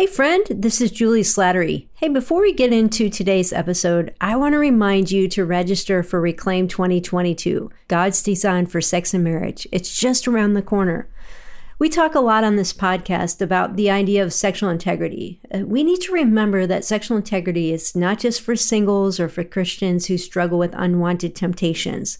Hey, friend, this is Julie Slattery. Hey, before we get into today's episode, I want to remind you to register for Reclaim 2022 God's Design for Sex and Marriage. It's just around the corner. We talk a lot on this podcast about the idea of sexual integrity. Uh, we need to remember that sexual integrity is not just for singles or for Christians who struggle with unwanted temptations.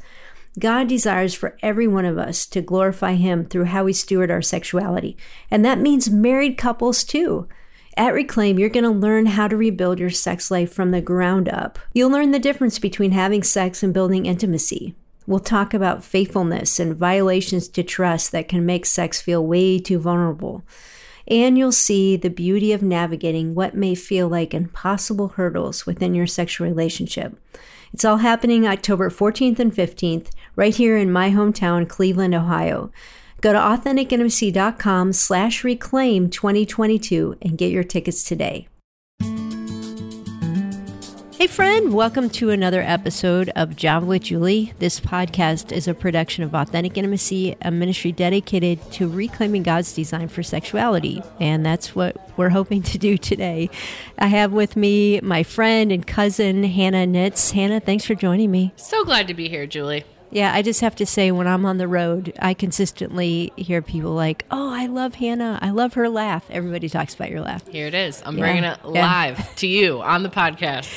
God desires for every one of us to glorify Him through how we steward our sexuality. And that means married couples too. At Reclaim, you're going to learn how to rebuild your sex life from the ground up. You'll learn the difference between having sex and building intimacy. We'll talk about faithfulness and violations to trust that can make sex feel way too vulnerable. And you'll see the beauty of navigating what may feel like impossible hurdles within your sexual relationship. It's all happening October 14th and 15th, right here in my hometown, Cleveland, Ohio. Go to AuthenticIntimacy.com slash reclaim 2022 and get your tickets today. Hey, friend, welcome to another episode of Java with Julie. This podcast is a production of Authentic Intimacy, a ministry dedicated to reclaiming God's design for sexuality. And that's what we're hoping to do today. I have with me my friend and cousin, Hannah Nitz. Hannah, thanks for joining me. So glad to be here, Julie. Yeah, I just have to say, when I'm on the road, I consistently hear people like, "Oh, I love Hannah. I love her laugh." Everybody talks about your laugh. Here it is. I'm yeah. bringing it live yeah. to you on the podcast.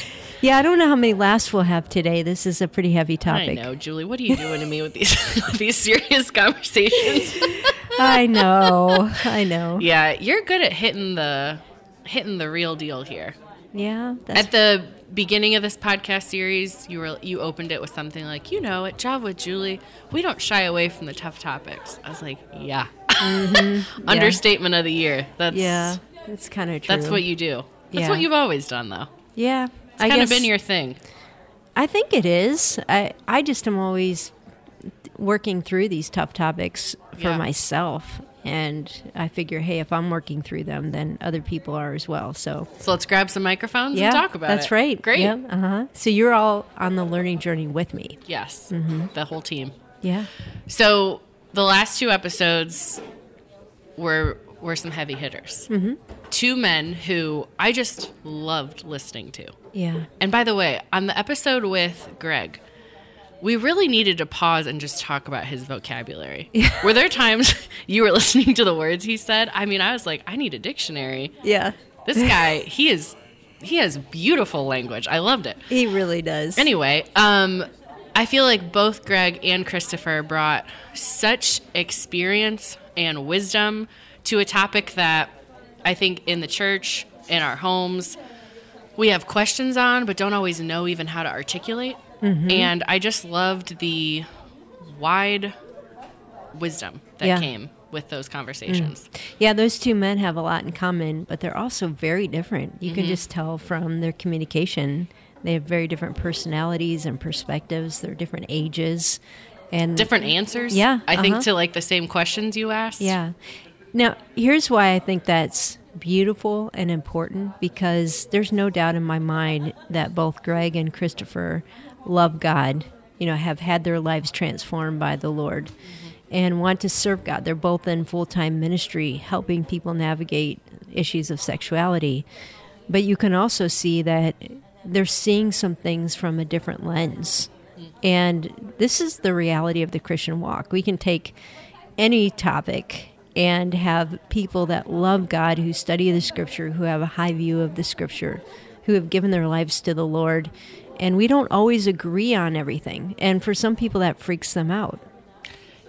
Yeah, I don't know how many laughs we'll have today. This is a pretty heavy topic. I know, Julie. What are you doing to me with these these serious conversations? I know. I know. Yeah, you're good at hitting the hitting the real deal here. Yeah. At the beginning of this podcast series, you were you opened it with something like, you know, at Java with Julie, we don't shy away from the tough topics. I was like, yeah. Mm-hmm. Understatement yeah. of the year. That's yeah, that's kind of true. That's what you do. That's yeah. what you've always done, though. Yeah, it's kind of been your thing. I think it is. I I just am always working through these tough topics for yeah. myself and I figure, hey, if I'm working through them, then other people are as well. So, so let's grab some microphones yeah, and talk about that's it. That's right. Great. Yeah. Uh huh. So you're all on the learning journey with me. Yes. Mm-hmm. The whole team. Yeah. So the last two episodes were were some heavy hitters. Mm-hmm. Two men who I just loved listening to. Yeah. And by the way, on the episode with Greg, we really needed to pause and just talk about his vocabulary. Yeah. Were there times you were listening to the words he said? I mean, I was like, I need a dictionary. Yeah. This guy, he is he has beautiful language. I loved it. He really does. Anyway, um I feel like both Greg and Christopher brought such experience and wisdom to a topic that I think in the church, in our homes, we have questions on, but don't always know even how to articulate. Mm-hmm. And I just loved the wide wisdom that yeah. came with those conversations. Mm. Yeah, those two men have a lot in common, but they're also very different. You mm-hmm. can just tell from their communication. They have very different personalities and perspectives. They're different ages and different answers. Yeah, I uh-huh. think to like the same questions you asked. Yeah. Now, here's why I think that's beautiful and important because there's no doubt in my mind that both Greg and Christopher love God, you know, have had their lives transformed by the Lord mm-hmm. and want to serve God. They're both in full time ministry, helping people navigate issues of sexuality. But you can also see that they're seeing some things from a different lens. Mm. And this is the reality of the Christian walk. We can take any topic and have people that love God, who study the scripture, who have a high view of the scripture, who have given their lives to the Lord, and we don't always agree on everything. And for some people, that freaks them out.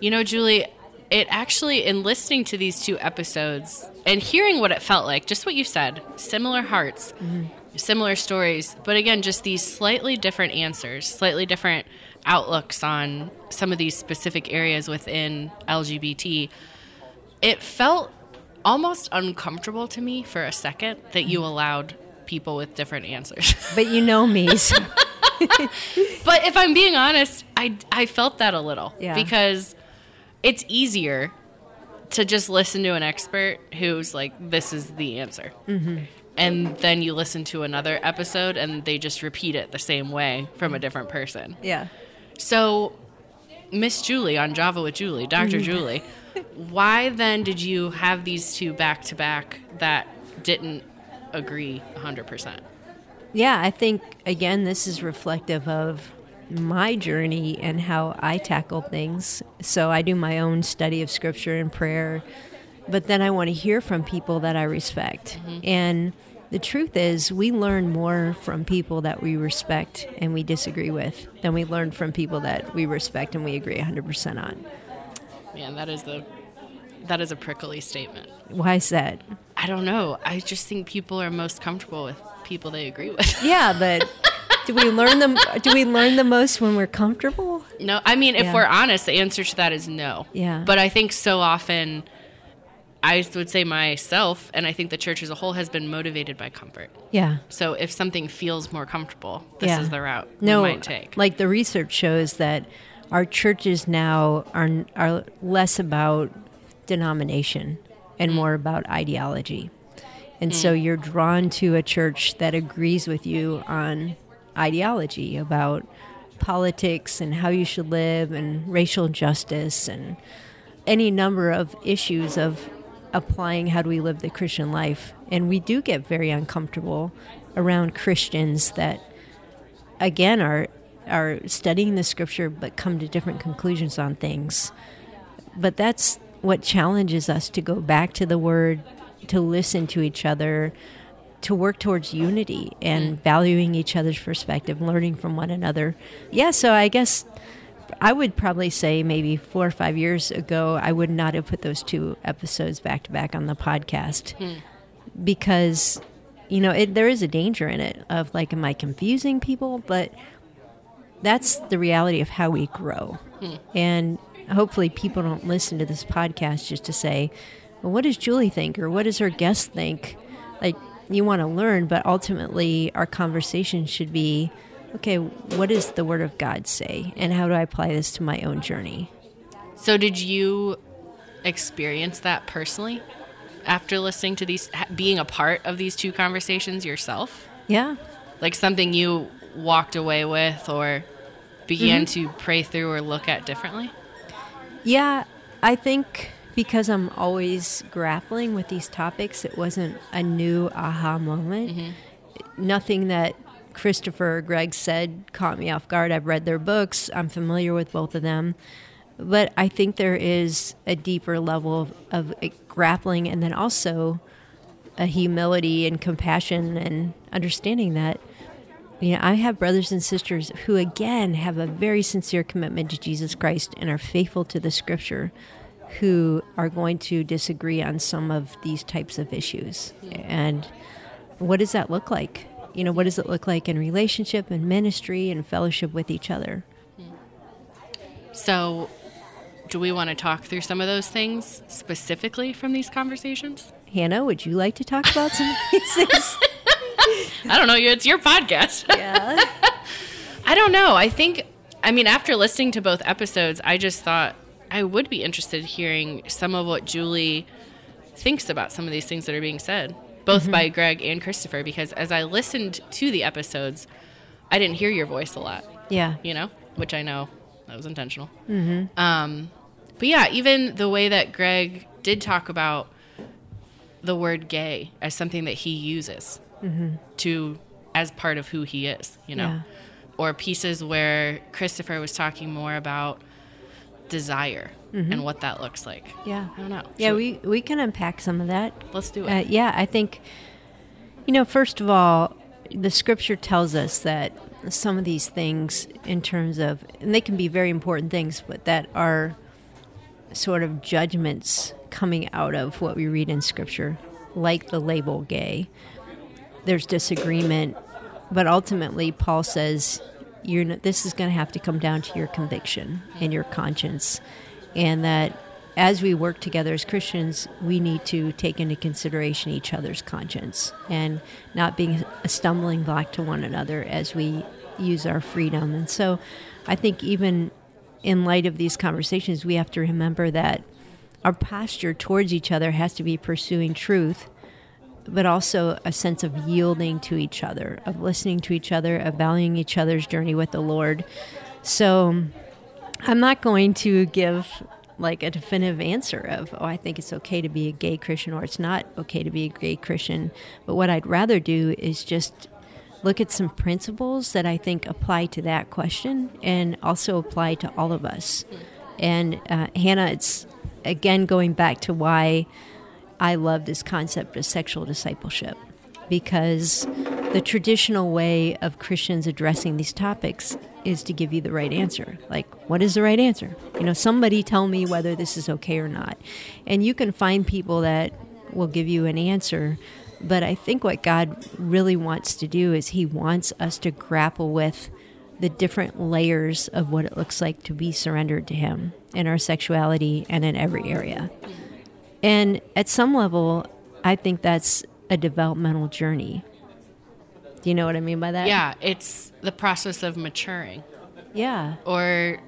You know, Julie, it actually, in listening to these two episodes and hearing what it felt like, just what you said, similar hearts, mm-hmm. similar stories, but again, just these slightly different answers, slightly different outlooks on some of these specific areas within LGBT. It felt almost uncomfortable to me for a second that you mm-hmm. allowed people with different answers. But you know me. So. but if I'm being honest, I, I felt that a little yeah. because it's easier to just listen to an expert who's like, this is the answer. Mm-hmm. And then you listen to another episode and they just repeat it the same way from a different person. Yeah. So, Miss Julie on Java with Julie, doctor mm-hmm. Julie, why then did you have these two back to back that didn't agree 100%. Yeah, I think again this is reflective of my journey and how I tackle things. So I do my own study of scripture and prayer, but then I want to hear from people that I respect. Mm-hmm. And the truth is, we learn more from people that we respect and we disagree with than we learn from people that we respect and we agree 100% on. Man, that is the that is a prickly statement. Why is that? I don't know. I just think people are most comfortable with people they agree with. Yeah, but do we learn them? Do we learn the most when we're comfortable? No, I mean, if yeah. we're honest, the answer to that is no. Yeah. But I think so often, I would say myself, and I think the church as a whole has been motivated by comfort. Yeah. So if something feels more comfortable, this yeah. is the route no, we might take. Like the research shows that our churches now are are less about denomination and mm. more about ideology. And mm. so you're drawn to a church that agrees with you on ideology about politics and how you should live and racial justice and any number of issues of applying how do we live the Christian life. And we do get very uncomfortable around Christians that again are are studying the scripture but come to different conclusions on things. But that's what challenges us to go back to the word, to listen to each other, to work towards unity and mm. valuing each other's perspective, learning from one another. Yeah, so I guess I would probably say maybe four or five years ago, I would not have put those two episodes back to back on the podcast mm. because, you know, it, there is a danger in it of like, am I confusing people? But that's the reality of how we grow. Mm. And hopefully people don't listen to this podcast just to say, well, what does Julie think or what does her guest think? Like, you want to learn, but ultimately our conversation should be okay, what does the Word of God say? And how do I apply this to my own journey? So, did you experience that personally after listening to these, being a part of these two conversations yourself? Yeah. Like something you walked away with or began mm-hmm. to pray through or look at differently? Yeah, I think because I'm always grappling with these topics, it wasn't a new aha moment. Mm-hmm. Nothing that Christopher or Greg said caught me off guard. I've read their books, I'm familiar with both of them. But I think there is a deeper level of, of grappling and then also a humility and compassion and understanding that you know, I have brothers and sisters who, again, have a very sincere commitment to Jesus Christ and are faithful to the scripture, who are going to disagree on some of these types of issues. And what does that look like? You know, what does it look like in relationship and ministry and fellowship with each other? So, do we want to talk through some of those things specifically from these conversations? Hannah, would you like to talk about some of these things? I don't know. It's your podcast. Yeah. I don't know. I think, I mean, after listening to both episodes, I just thought I would be interested in hearing some of what Julie thinks about some of these things that are being said, both mm-hmm. by Greg and Christopher, because as I listened to the episodes, I didn't hear your voice a lot. Yeah. You know, which I know that was intentional. Mm-hmm. Um, but yeah, even the way that Greg did talk about the word gay as something that he uses mm-hmm. to as part of who he is, you know. Yeah. Or pieces where Christopher was talking more about desire mm-hmm. and what that looks like. Yeah. I don't know. Yeah, we we can unpack some of that. Let's do it. Uh, yeah, I think you know, first of all, the scripture tells us that some of these things in terms of and they can be very important things, but that are sort of judgments coming out of what we read in scripture, like the label gay there's disagreement, but ultimately Paul says you're this is going to have to come down to your conviction and your conscience, and that as we work together as Christians, we need to take into consideration each other's conscience and not being a stumbling block to one another as we use our freedom. And so, I think even in light of these conversations, we have to remember that our posture towards each other has to be pursuing truth but also a sense of yielding to each other, of listening to each other, of valuing each other's journey with the Lord. So I'm not going to give like a definitive answer of, oh, I think it's okay to be a gay Christian or it's not okay to be a gay Christian. But what I'd rather do is just look at some principles that I think apply to that question and also apply to all of us. And uh, Hannah, it's again going back to why I love this concept of sexual discipleship because the traditional way of Christians addressing these topics is to give you the right answer. Like, what is the right answer? You know, somebody tell me whether this is okay or not. And you can find people that will give you an answer. But I think what God really wants to do is He wants us to grapple with the different layers of what it looks like to be surrendered to Him in our sexuality and in every area. And at some level, I think that's a developmental journey. Do you know what I mean by that? Yeah, it's the process of maturing. Yeah. Or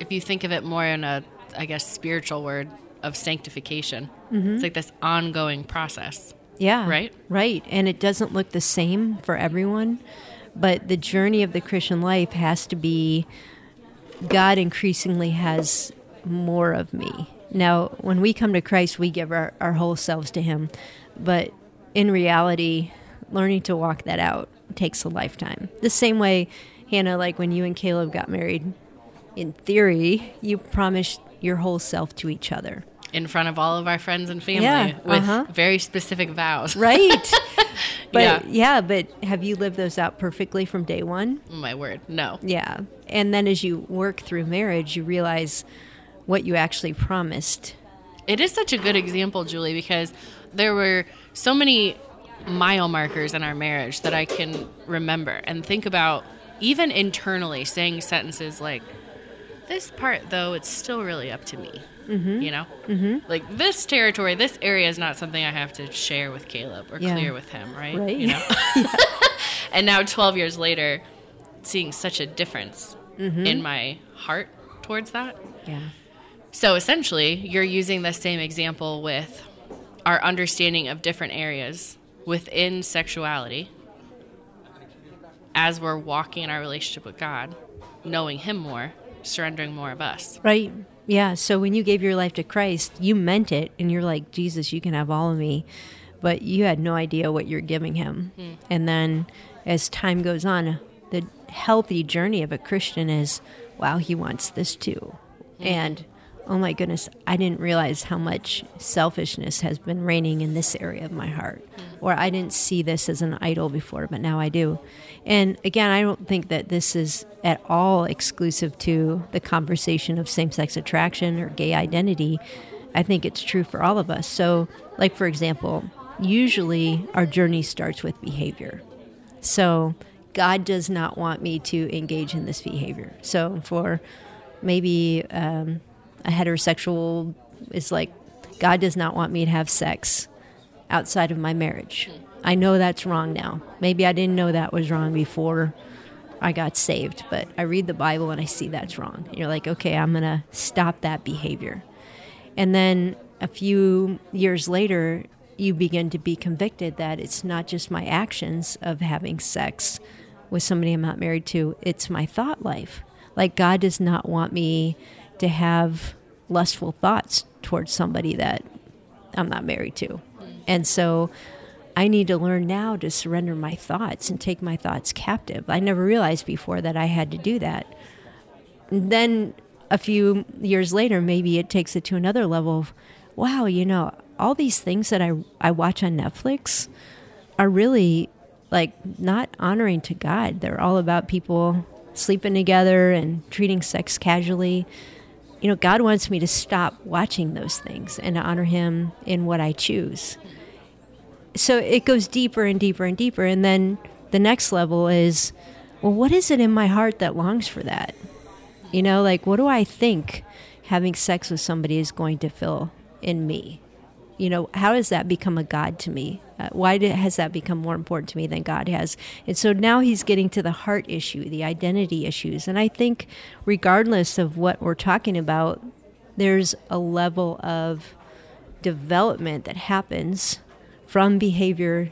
if you think of it more in a, I guess, spiritual word of sanctification, mm-hmm. it's like this ongoing process. Yeah. Right? Right. And it doesn't look the same for everyone, but the journey of the Christian life has to be God increasingly has more of me. Now, when we come to Christ, we give our, our whole selves to Him. But in reality, learning to walk that out takes a lifetime. The same way, Hannah, like when you and Caleb got married, in theory, you promised your whole self to each other. In front of all of our friends and family Yeah, with uh-huh. very specific vows. Right. but Yeah. yeah, but have you lived those out perfectly from day one? My word, no. Yeah. And then as you work through marriage, you realize what you actually promised. It is such a good example, Julie, because there were so many mile markers in our marriage that I can remember and think about, even internally, saying sentences like, This part, though, it's still really up to me. Mm-hmm. You know? Mm-hmm. Like, this territory, this area is not something I have to share with Caleb or Yeah. clear with him, right? Right. You know? and now, 12 years later, seeing such a difference Mm-hmm. in my heart towards that. Yeah. So essentially, you're using the same example with our understanding of different areas within sexuality as we're walking in our relationship with God, knowing Him more, surrendering more of us. Right. Yeah. So when you gave your life to Christ, you meant it and you're like, Jesus, you can have all of me. But you had no idea what you're giving him. Hmm. And then as time goes on, the healthy journey of a Christian is, wow, he wants this too. Hmm. And oh my goodness, I didn't realize how much selfishness has been reigning in this area of my heart. Or I didn't see this as an idol before, but now I do. And again, I don't think that this is at all exclusive to the conversation of same sex attraction or gay identity. I think it's true for all of us. So, like, for example, usually our journey starts with behavior. So, God does not want me to engage in this behavior. So, for maybe um, a heterosexual is like, God does not want me to have sex outside of my marriage. I know that's wrong now. Maybe I didn't know that was wrong before I got saved, but I read the Bible and I see that's wrong. And you're like, okay, I'm going to stop that behavior. And then a few years later, you begin to be convicted that it's not just my actions of having sex with somebody I'm not married to, it's my thought life. Like, God does not want me to have lustful thoughts towards somebody that I'm not married to. And so I need to learn now to surrender my thoughts and take my thoughts captive. I never realized before that I had to do that. Then a few years later, maybe it takes it to another level of, wow, you know, all these things that I, I watch on Netflix are really like not honoring to God. They're all about people sleeping together and treating sex casually. You know, God wants me to stop watching those things and to honor Him in what I choose. So it goes deeper and deeper and deeper. And then the next level is, well, what is it in my heart that longs for that? You know, like what do I think having sex with somebody is going to fill in me? You know, how does that become a God to me? Uh, why has that become more important to me than God has? And so now he's getting to the heart issue, the identity issues. And I think, regardless of what we're talking about, there's a level of development that happens from behavior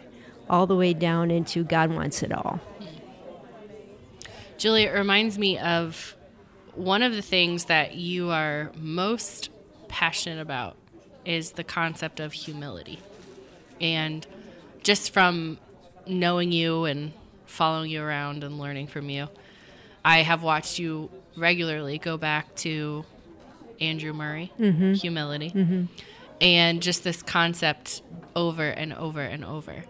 all the way down into God wants it all. Julie, it reminds me of one of the things that you are most passionate about is the concept of humility. And just from knowing you and following you around and learning from you, I have watched you regularly go back to Andrew Murray, Mm-hmm. humility, and just this concept over and over and over.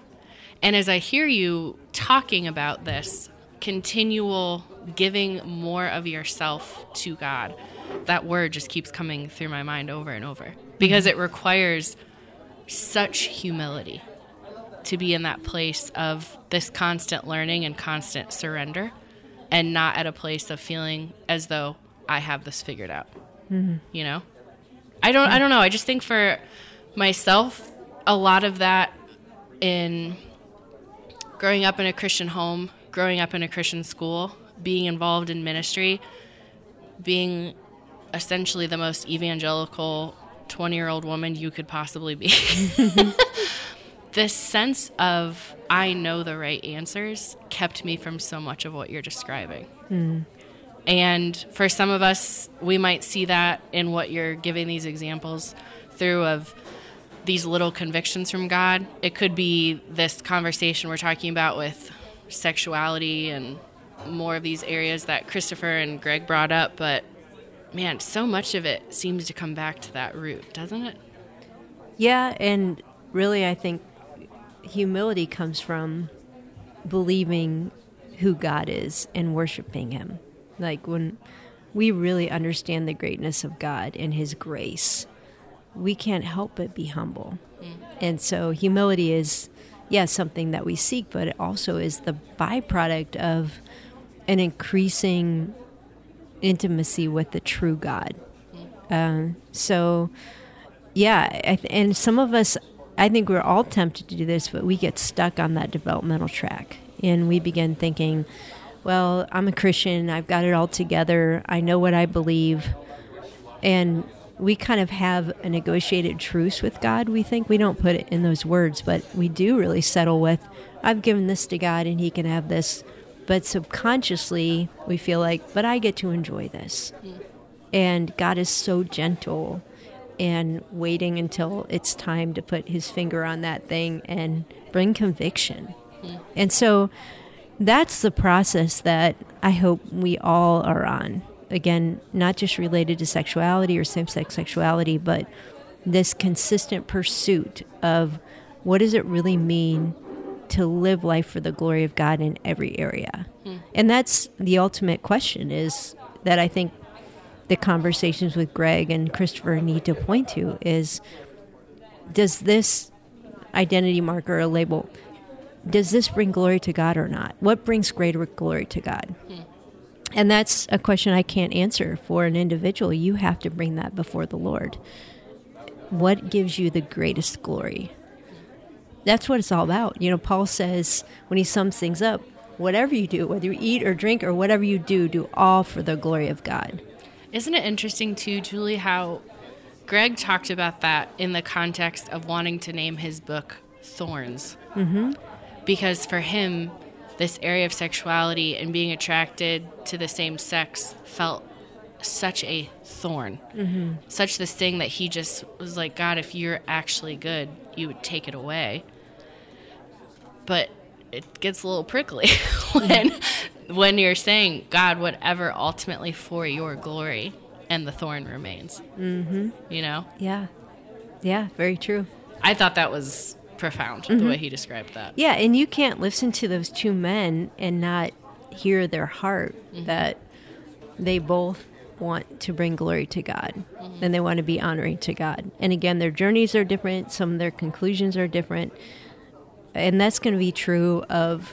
And as I hear you talking about this continual giving more of yourself to God, that word just keeps coming through my mind over and over because it requires such humility to be in that place of this constant learning and constant surrender and not at a place of feeling as though I have this figured out. Mm-hmm. You know? I don't I don't know. I just think for myself a lot of that in growing up in a Christian home, growing up in a Christian school, being involved in ministry, being essentially the most evangelical 20 year old woman you could possibly be. this sense of I know the right answers kept me from so much of what you're describing. Hmm. And for some of us, we might see that in what you're giving these examples through of these little convictions from God. It could be this conversation we're talking about with sexuality and more of these areas that Christopher and Greg brought up, but man, so much of it seems to come back to that root, doesn't it? Yeah, and really, I think humility comes from believing who God is and worshiping Him. Like when we really understand the greatness of God and His grace, we can't help but be humble. Mm. And so, humility is, yeah, something that we seek, but it also is the byproduct of an increasing intimacy with the true God. Um, so, yeah, th- and some of us, I think we're all tempted to do this, but we get stuck on that developmental track. And we begin thinking, well, I'm a Christian, I've got it all together, I know what I believe. And we kind of have a negotiated truce with God, we think. We don't put it in those words, but we do really settle with, I've given this to God and He can have this. But subconsciously, we feel like, but I get to enjoy this. Hmm. And God is so gentle and waiting until it's time to put his finger on that thing and bring conviction. Hmm. And so that's the process that I hope we all are on. Again, not just related to sexuality or same sex sexuality, but this consistent pursuit of what does it really mean to live life for the glory of God in every area. Hmm. And that's the ultimate question is that I think the conversations with Greg and Christopher need to point to is does this identity marker or label does this bring glory to God or not? What brings greater glory to God? Hmm. And that's a question I can't answer for an individual. You have to bring that before the Lord. What gives you the greatest glory? That's what it's all about. You know, Paul says when he sums things up, whatever you do, whether you eat or drink or whatever you do, do all for the glory of God. Isn't it interesting too, Julie, how Greg talked about that in the context of wanting to name his book Thorns? Mm-hmm. Because for him, this area of sexuality and being attracted to the same sex felt such a thorn, mm-hmm. such this thing that he just was like, God, if you're actually good, you would take it away. But it gets a little prickly when when you're saying, God, whatever ultimately for your glory, and the thorn remains. Mm-hmm. You know, Yeah. Yeah, very true. I thought that was profound the way mm-hmm. he described that. Yeah, and you can't listen to those two men and not hear their heart mm-hmm. that they both want to bring glory to God mm-hmm. and they want to be honoring to God. And again, their journeys are different, some of their conclusions are different. And that's going to be true of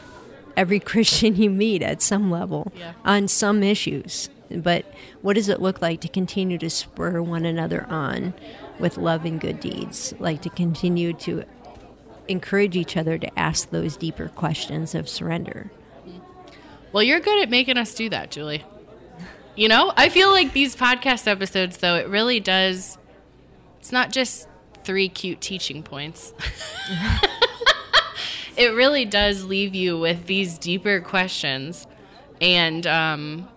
every Christian you meet at some level Yeah. on some issues. But what does it look like to continue to spur one another on with love and good deeds? Like to continue to encourage each other to ask those deeper questions of surrender. Well, you're good at making us do that, Julie. You know, I feel like these podcast episodes, though, it really does. It's not just three cute teaching points. it really does leave you with these deeper questions and um,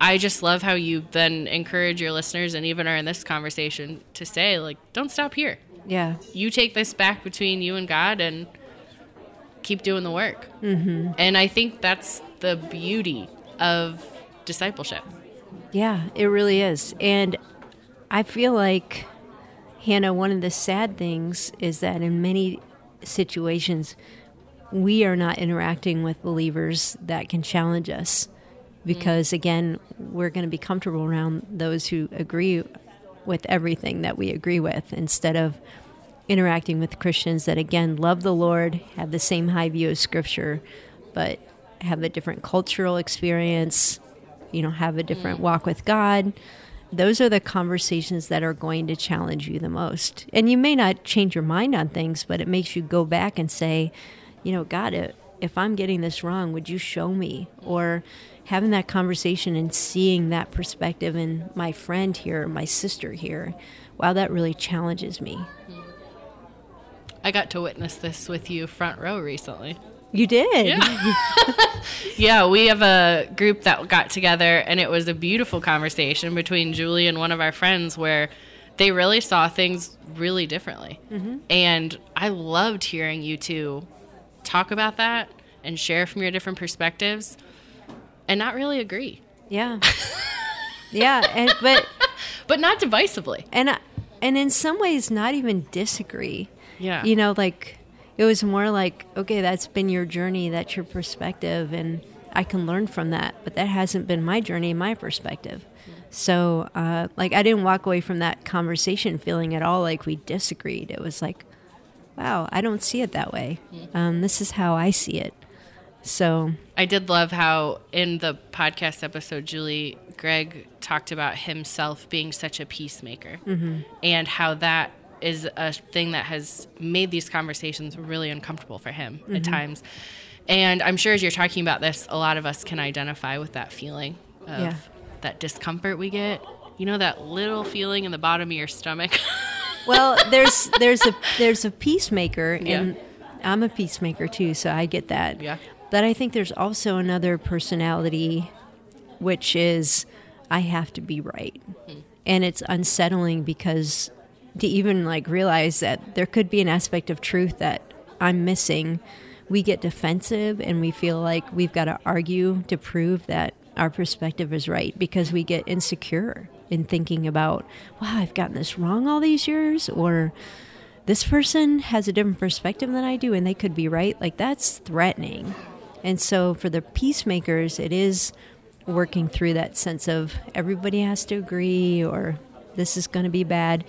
I just love how you then encourage your listeners and even are in this conversation to say, like, don't stop here. Yeah. You take this back between you and God and keep doing the work. Mm-hmm. And I think that's the beauty of discipleship. Yeah, it really is. And I feel like, Hannah, one of the sad things is that in many situations, we are not interacting with believers that can challenge us because, mm. again, we're going to be comfortable around those who agree with everything that we agree with instead of interacting with Christians that, again, love the Lord, have the same high view of Scripture, but have a different cultural experience, you know, have a different mm. walk with God. Those are the conversations that are going to challenge you the most. And you may not change your mind on things, but it makes you go back and say, you know, God, it, if I'm getting this wrong, would you show me? Or having that conversation and seeing that perspective in my friend here, my sister here, wow, that really challenges me. I got to witness this with you front row recently. You did? Yeah. yeah, we have a group that got together, and it was a beautiful conversation between Julie and one of our friends where they really saw things really differently. Mm-hmm. And I loved hearing you two talk about that and share from your different perspectives and not really agree. Yeah. yeah, and but but not divisively. And and in some ways not even disagree. Yeah. You know, like it was more like, okay, that's been your journey, that's your perspective and I can learn from that, but that hasn't been my journey, my perspective. So, uh, like, I didn't walk away from that conversation feeling at all like we disagreed. It was like, wow, I don't see it that way. Um, this is how I see it. So I did love how in the podcast episode, Julie Greg talked about himself being such a peacemaker mm-hmm. and how that is a thing that has made these conversations really uncomfortable for him mm-hmm. at times. And I'm sure as you're talking about this, a lot of us can identify with that feeling of yeah. that discomfort we get. You know that little feeling in the bottom of your stomach. well, there's there's a there's a peacemaker and yeah. I'm a peacemaker too, so I get that. Yeah. But I think there's also another personality, which is I have to be right. Mm. And it's unsettling because to even like realize that there could be an aspect of truth that I'm missing, we get defensive and we feel like we've got to argue to prove that our perspective is right because we get insecure in thinking about, wow, I've gotten this wrong all these years, or this person has a different perspective than I do and they could be right. Like that's threatening. And so for the peacemakers, it is working through that sense of everybody has to agree or this is going to be bad.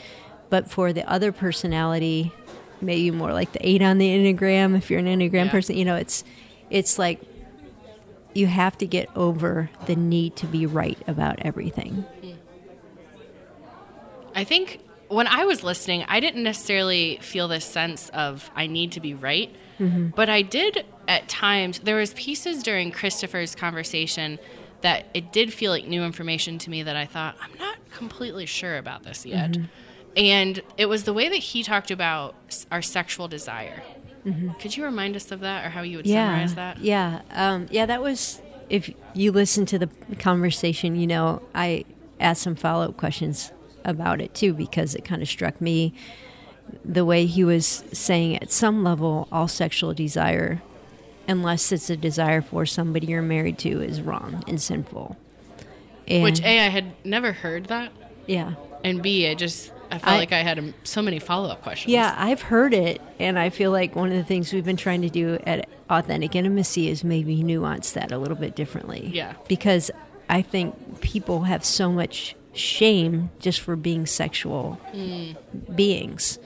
But for the other personality, maybe more like the eight on the Enneagram, if you're an Enneagram yeah. person, you know, it's it's like you have to get over the need to be right about everything. I think when I was listening, I didn't necessarily feel this sense of I need to be right, mm-hmm. but I did at times. There was pieces during Christopher's conversation that it did feel like new information to me that I thought I'm not completely sure about this yet. Mm-hmm. And it was the way that he talked about our sexual desire. Mm-hmm. Could you remind us of that or how you would yeah, summarize that? Yeah. Um, yeah, that was, if you listen to the conversation, you know, I asked some follow up questions about it too because it kind of struck me the way he was saying at some level all sexual desire unless it's a desire for somebody you're married to is wrong and sinful. And which a i had never heard that. Yeah. And b i just i felt I, like i had so many follow-up questions. Yeah i've heard it and i feel like one of the things we've been trying to do at authentic intimacy is maybe nuance that a little bit differently. Yeah. Because i think people have so much shame just for being sexual mm. beings.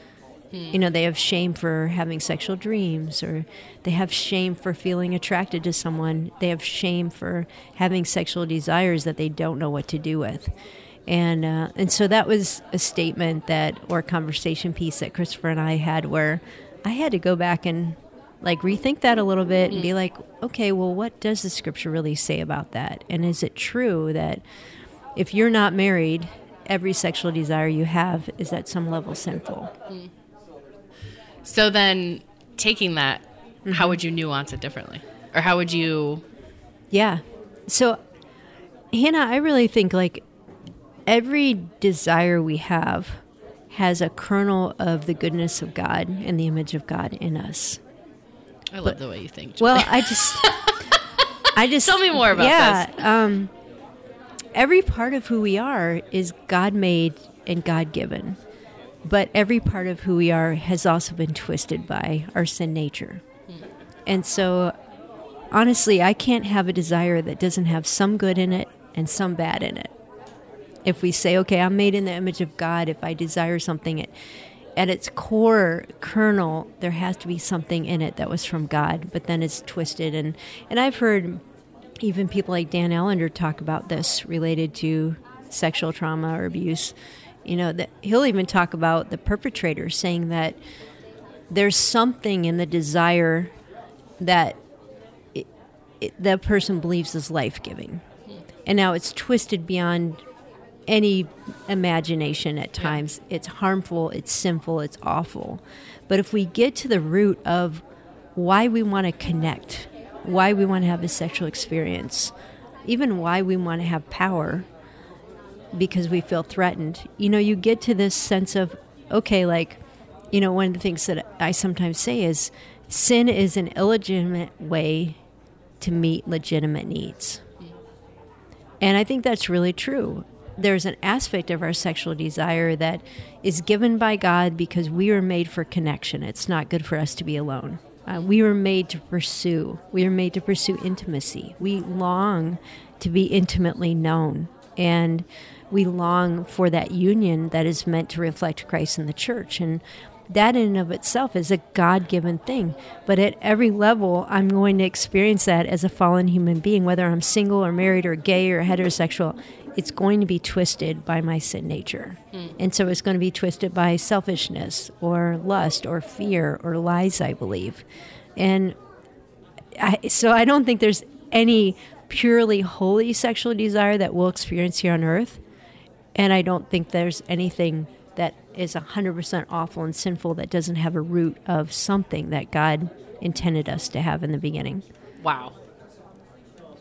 Mm. You know, they have shame for having sexual dreams, or they have shame for feeling attracted to someone. They have shame for having sexual desires that they don't know what to do with. And uh, and so that was a statement that or a conversation piece that Christopher and I had where I had to go back and like rethink that a little bit and be mm. like, okay, well, what does the scripture really say about that? And is it true that if you're not married, every sexual desire you have is at some level sinful. Mm. So then, taking that, mm-hmm. how would you nuance it differently? Or how would you. Yeah. So, Hannah, I really think like every desire we have has a kernel of the goodness of God and the image of God in us. I love the way you think. Julie. Well, I just, I just Tell me more about yeah, this. Um, every part of who we are is God made and God given, but every part of who we are has also been twisted by our sin nature, hmm. and so honestly, I can't have a desire that doesn't have some good in it and some bad in it. If we say, okay, I'm made in the image of God, if I desire something, it, at its core kernel, there has to be something in it that was from God, but then it's twisted. And, and I've heard even people like Dan Allender talk about this related to sexual trauma or abuse. You know, that he'll even talk about the perpetrator saying that there's something in the desire that it, it, that person believes is life giving. And now it's twisted beyond any imagination at times. It's harmful, it's sinful, it's awful. But if we get to the root of why we want to connect, why we want to have a sexual experience, even why we want to have power because we feel threatened, you know, you get to this sense of, okay, like, you know, one of the things that I sometimes say is sin is an illegitimate way to meet legitimate needs. And I think that's really true. There's an aspect of our sexual desire that is given by God because we are made for connection. It's not good for us to be alone. Uh, we were made to pursue. We were made to pursue intimacy. We long to be intimately known. And we long for that union that is meant to reflect Christ in the church. And that in and of itself is a God given thing. But at every level, I'm going to experience that as a fallen human being, whether I'm single or married or gay or heterosexual. It's going to be twisted by my sin nature. Hmm. And so it's going to be twisted by selfishness or lust or fear or lies, I believe. And I, so I don't think there's any purely holy sexual desire that we'll experience here on earth. And I don't think there's anything that is 100% awful and sinful that doesn't have a root of something that God intended us to have in the beginning. Wow.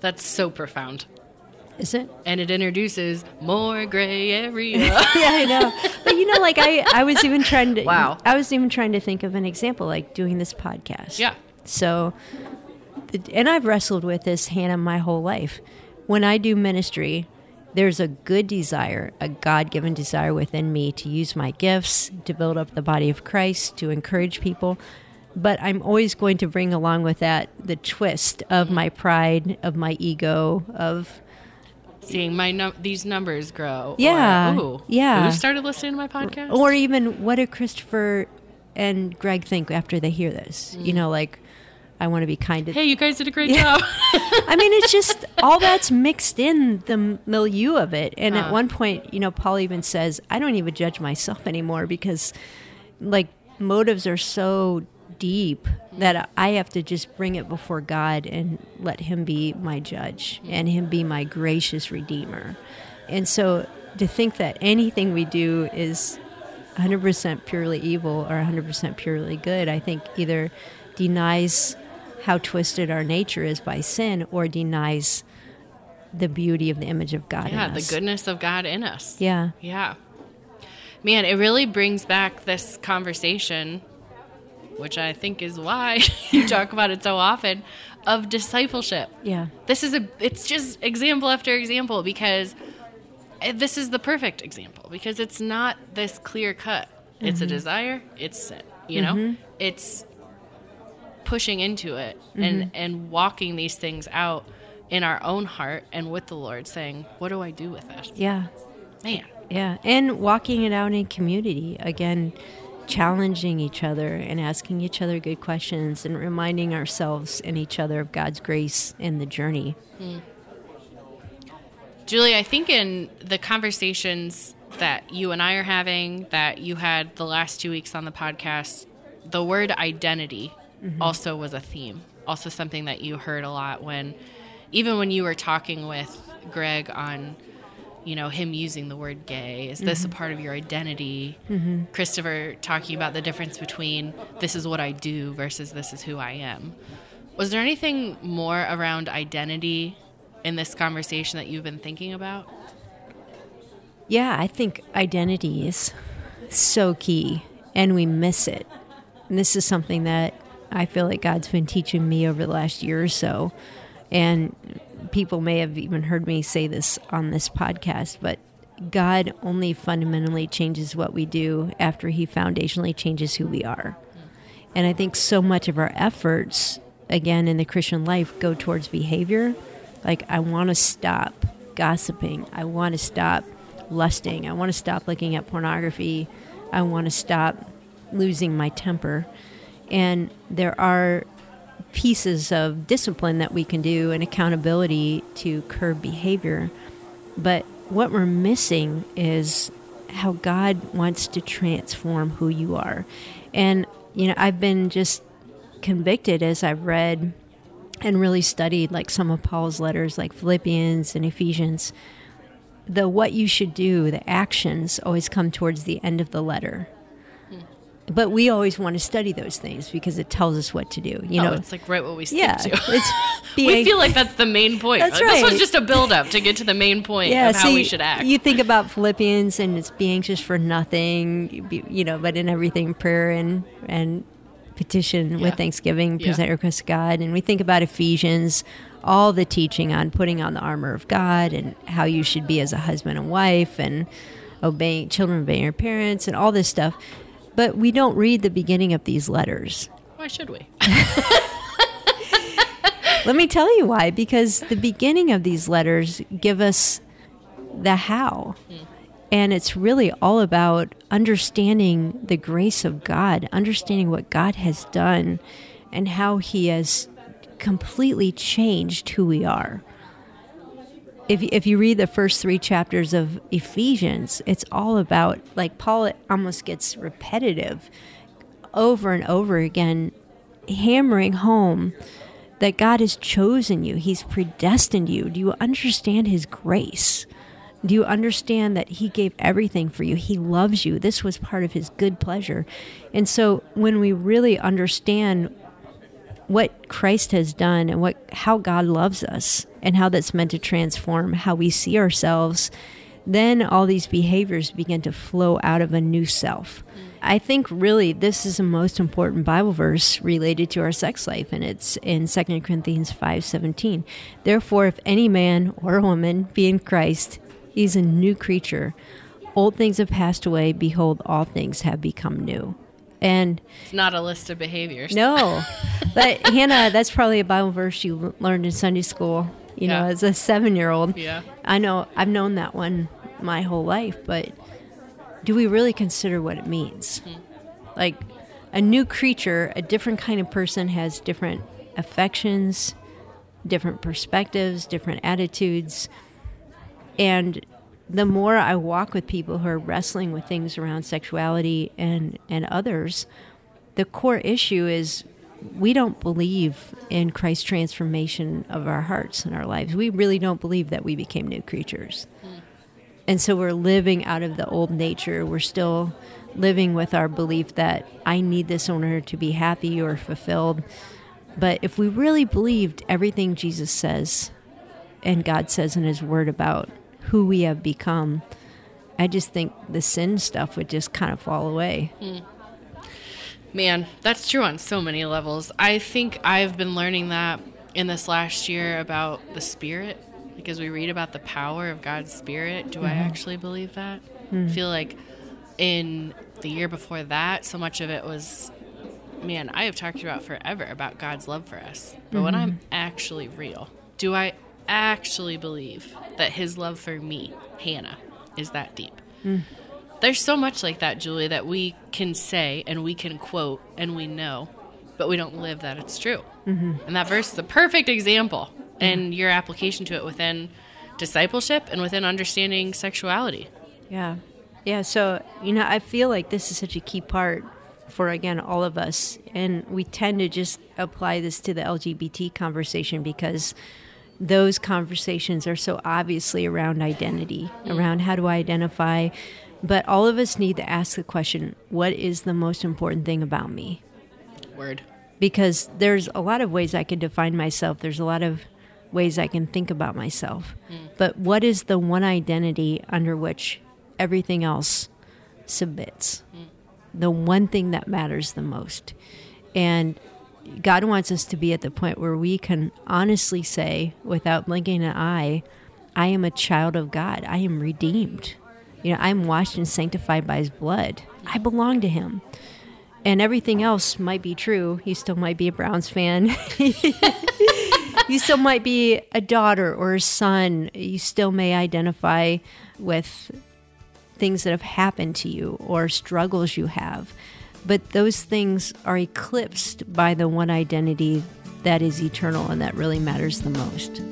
That's so profound. Is it? And it introduces more gray area. yeah, I know. But you know, like I, I was even trying to. Wow. I was even trying to think of an example, like doing this podcast. Yeah. So, and I've wrestled with this, Hannah, my whole life. When I do ministry, there's a good desire, a God given desire within me to use my gifts, to build up the body of Christ, to encourage people. But I'm always going to bring along with that the twist of my pride, of my ego, of Seeing my num- these numbers grow. Yeah, Or, Ooh, yeah. Who started listening to my podcast? or even what do Christopher and Greg think after they hear this? You know, like I want to be kind to. hey, you guys did a great job. I mean, it's just all that's mixed in the milieu of it. And Uh. at one point, you know, Paul even says, "I don't even judge myself anymore because, like, motives are so deep that I have to just bring it before God and let Him be my judge and Him be my gracious Redeemer." And so, to think that anything we do is 100% purely evil or 100% purely good, I think either denies how twisted our nature is by sin or denies the beauty of the image of God yeah, the goodness of God in us. Yeah. Yeah. Man, it really brings back this conversation, which I think is why you talk about it so often, of discipleship. Yeah. This is a it's just example after example because eh, this is the perfect example because it's not this clear cut. It's a mm-hmm. desire, it's you know? Mm-hmm. It's pushing into it and mm-hmm. and walking these things out in our own heart and with the Lord saying, "What do I do with this?" Yeah. Man. Yeah. And walking it out in community. Again, challenging each other and asking each other good questions and reminding ourselves and each other of God's grace in the journey. Hmm. Julie, I think in the conversations that you and I are having, that you had the last two weeks on the podcast, the word identity mm-hmm. also was a theme. Also, something that you heard a lot when, even when you were talking with Greg on, you know, him using the word gay. Is this a mm-hmm. part of your identity? Mm-hmm. Christopher talking about the difference between this is what I do versus this is who I am. Was there anything more around identity in this conversation that you've been thinking about? Yeah, I think identity is so key and we miss it. And this is something that I feel like God's been teaching me over the last year or so. And people may have even heard me say this on this podcast, but God only fundamentally changes what we do after He foundationally changes who we are. And I think so much of our efforts, again, in the Christian life, go towards behavior. Like, I want to stop gossiping. I want to stop lusting. I want to stop looking at pornography. I want to stop losing my temper. And there are pieces of discipline that we can do and accountability to curb behavior. But what we're missing is how God wants to transform who you are. And, you know, I've been just convicted as I've read and really studied like some of Paul's letters, like Philippians and Ephesians. The what you should do, the actions always come towards the end of the letter but we always want to study those things because it tells us what to do. You oh, know, it's like right what we stick yeah, we being- feel like that's the main point. That's Like, This was just a build up to get to the main point yeah, of how see, we should act. You think about Philippians and it's be anxious for nothing, you be- you know, but in everything prayer and and petition Yeah. with thanksgiving, present your requests to God. And we think about Ephesians, all the teaching on putting on the armor of God and how you should be as a husband and wife and obeying children obeying your parents and all this stuff. But we don't read the beginning of these letters. Why should we? Let me tell you why. Because the beginning of these letters give us the how. Hmm. And it's really all about understanding the grace of God, understanding what God has done and how He has completely changed who we are. If, if you read the first three chapters of Ephesians, it's all about, like, Paul almost gets repetitive over and over again, hammering home that God has chosen you, He's predestined you. Do you understand His grace? Do you understand that He gave everything for you? He loves you. This was part of His good pleasure. And so when we really understand what Christ has done and what how God loves us and how that's meant to transform how we see ourselves, then all these behaviors begin to flow out of a new self. Mm. I think really this is the most important Bible verse related to our sex life and it's in 2 Corinthians 5:17. Therefore if any man or woman be in Christ, he's a new creature. Old things have passed away, behold all things have become new. And It's not a list of behaviors. no, but Hannah, that's probably a Bible verse you learned in Sunday school. You know, as a seven-year-old. Yeah. I know I've known that one my whole life, but do we really consider what it means? Hmm. Like a new creature, a different kind of person has different affections, different perspectives, different attitudes, and the more I walk with people who are wrestling with things around sexuality and, and others, the core issue is we don't believe in Christ's transformation of our hearts and our lives. We really don't believe that we became new creatures. Hmm. And so we're living out of the old nature. We're still living with our belief that I need this order to be happy or fulfilled. But if we really believed everything Jesus says and God says in His Word about who we have become, I just think the sin stuff would just kind of fall away. Hmm. Man, that's true on so many levels. I think I've been learning that in this last year about the spirit because we read about the power of God's spirit. Do I mm-hmm. actually believe that? I feel like in the year before that, so much of it was man, I have talked about forever about God's love for us. But when I'm mm-hmm. actually real, do I actually believe that his love for me, Hannah, is that deep? There's so much like that, Julie, that we can say and we can quote and we know, but we don't live that it's true. Mm-hmm. And that verse is a perfect example and your application to it within discipleship and within understanding sexuality. Yeah. Yeah. So, you know, I feel like this is such a key part for, again, all of us. And we tend to just apply this to the LGBT conversation because those conversations are so obviously around identity, around how do I identify. But all of us need to ask the question what is the most important thing about me? Word. because there's a lot of ways I can define myself. There's a lot of ways I can think about myself. Mm. But what is the one identity under which everything else submits? Mm. The one thing that matters the most. And God wants us to be at the point where we can honestly say, without blinking an eye, I am a child of God. I am redeemed. You know, I'm washed and sanctified by his blood. I belong to him. And everything else might be true. You still might be a Browns fan. you still might be a daughter or a son. You still may identify with things that have happened to you or struggles you have. But those things are eclipsed by the one identity that is eternal and that really matters the most.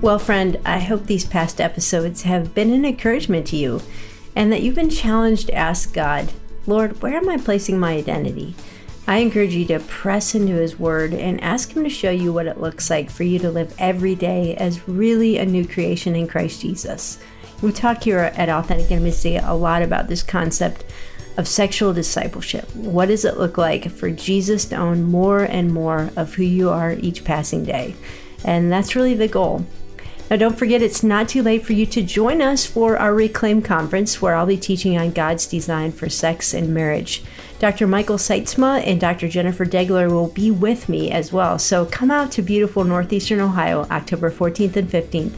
Well, friend, I hope these past episodes have been an encouragement to you and that you've been challenged to ask God, Lord, where am I placing my identity? I encourage you to press into His Word and ask Him to show you what it looks like for you to live every day as really a new creation in Christ Jesus. We talk here at Authentic Intimacy a lot about this concept of sexual discipleship. What does it look like for Jesus to own more and more of who you are each passing day? And that's really the goal. Now, don't forget, it's not too late for you to join us for our Reclaim Conference, where I'll be teaching on God's design for sex and marriage. Dr. Michael Sytsma and Dr. Jennifer Degler will be with me as well. So come out to beautiful Northeastern Ohio, October 14th and 15th,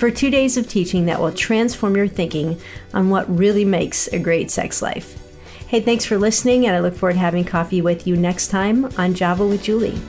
for two days of teaching that will transform your thinking on what really makes a great sex life. Hey, thanks for listening, and I look forward to having coffee with you next time on Java with Julie.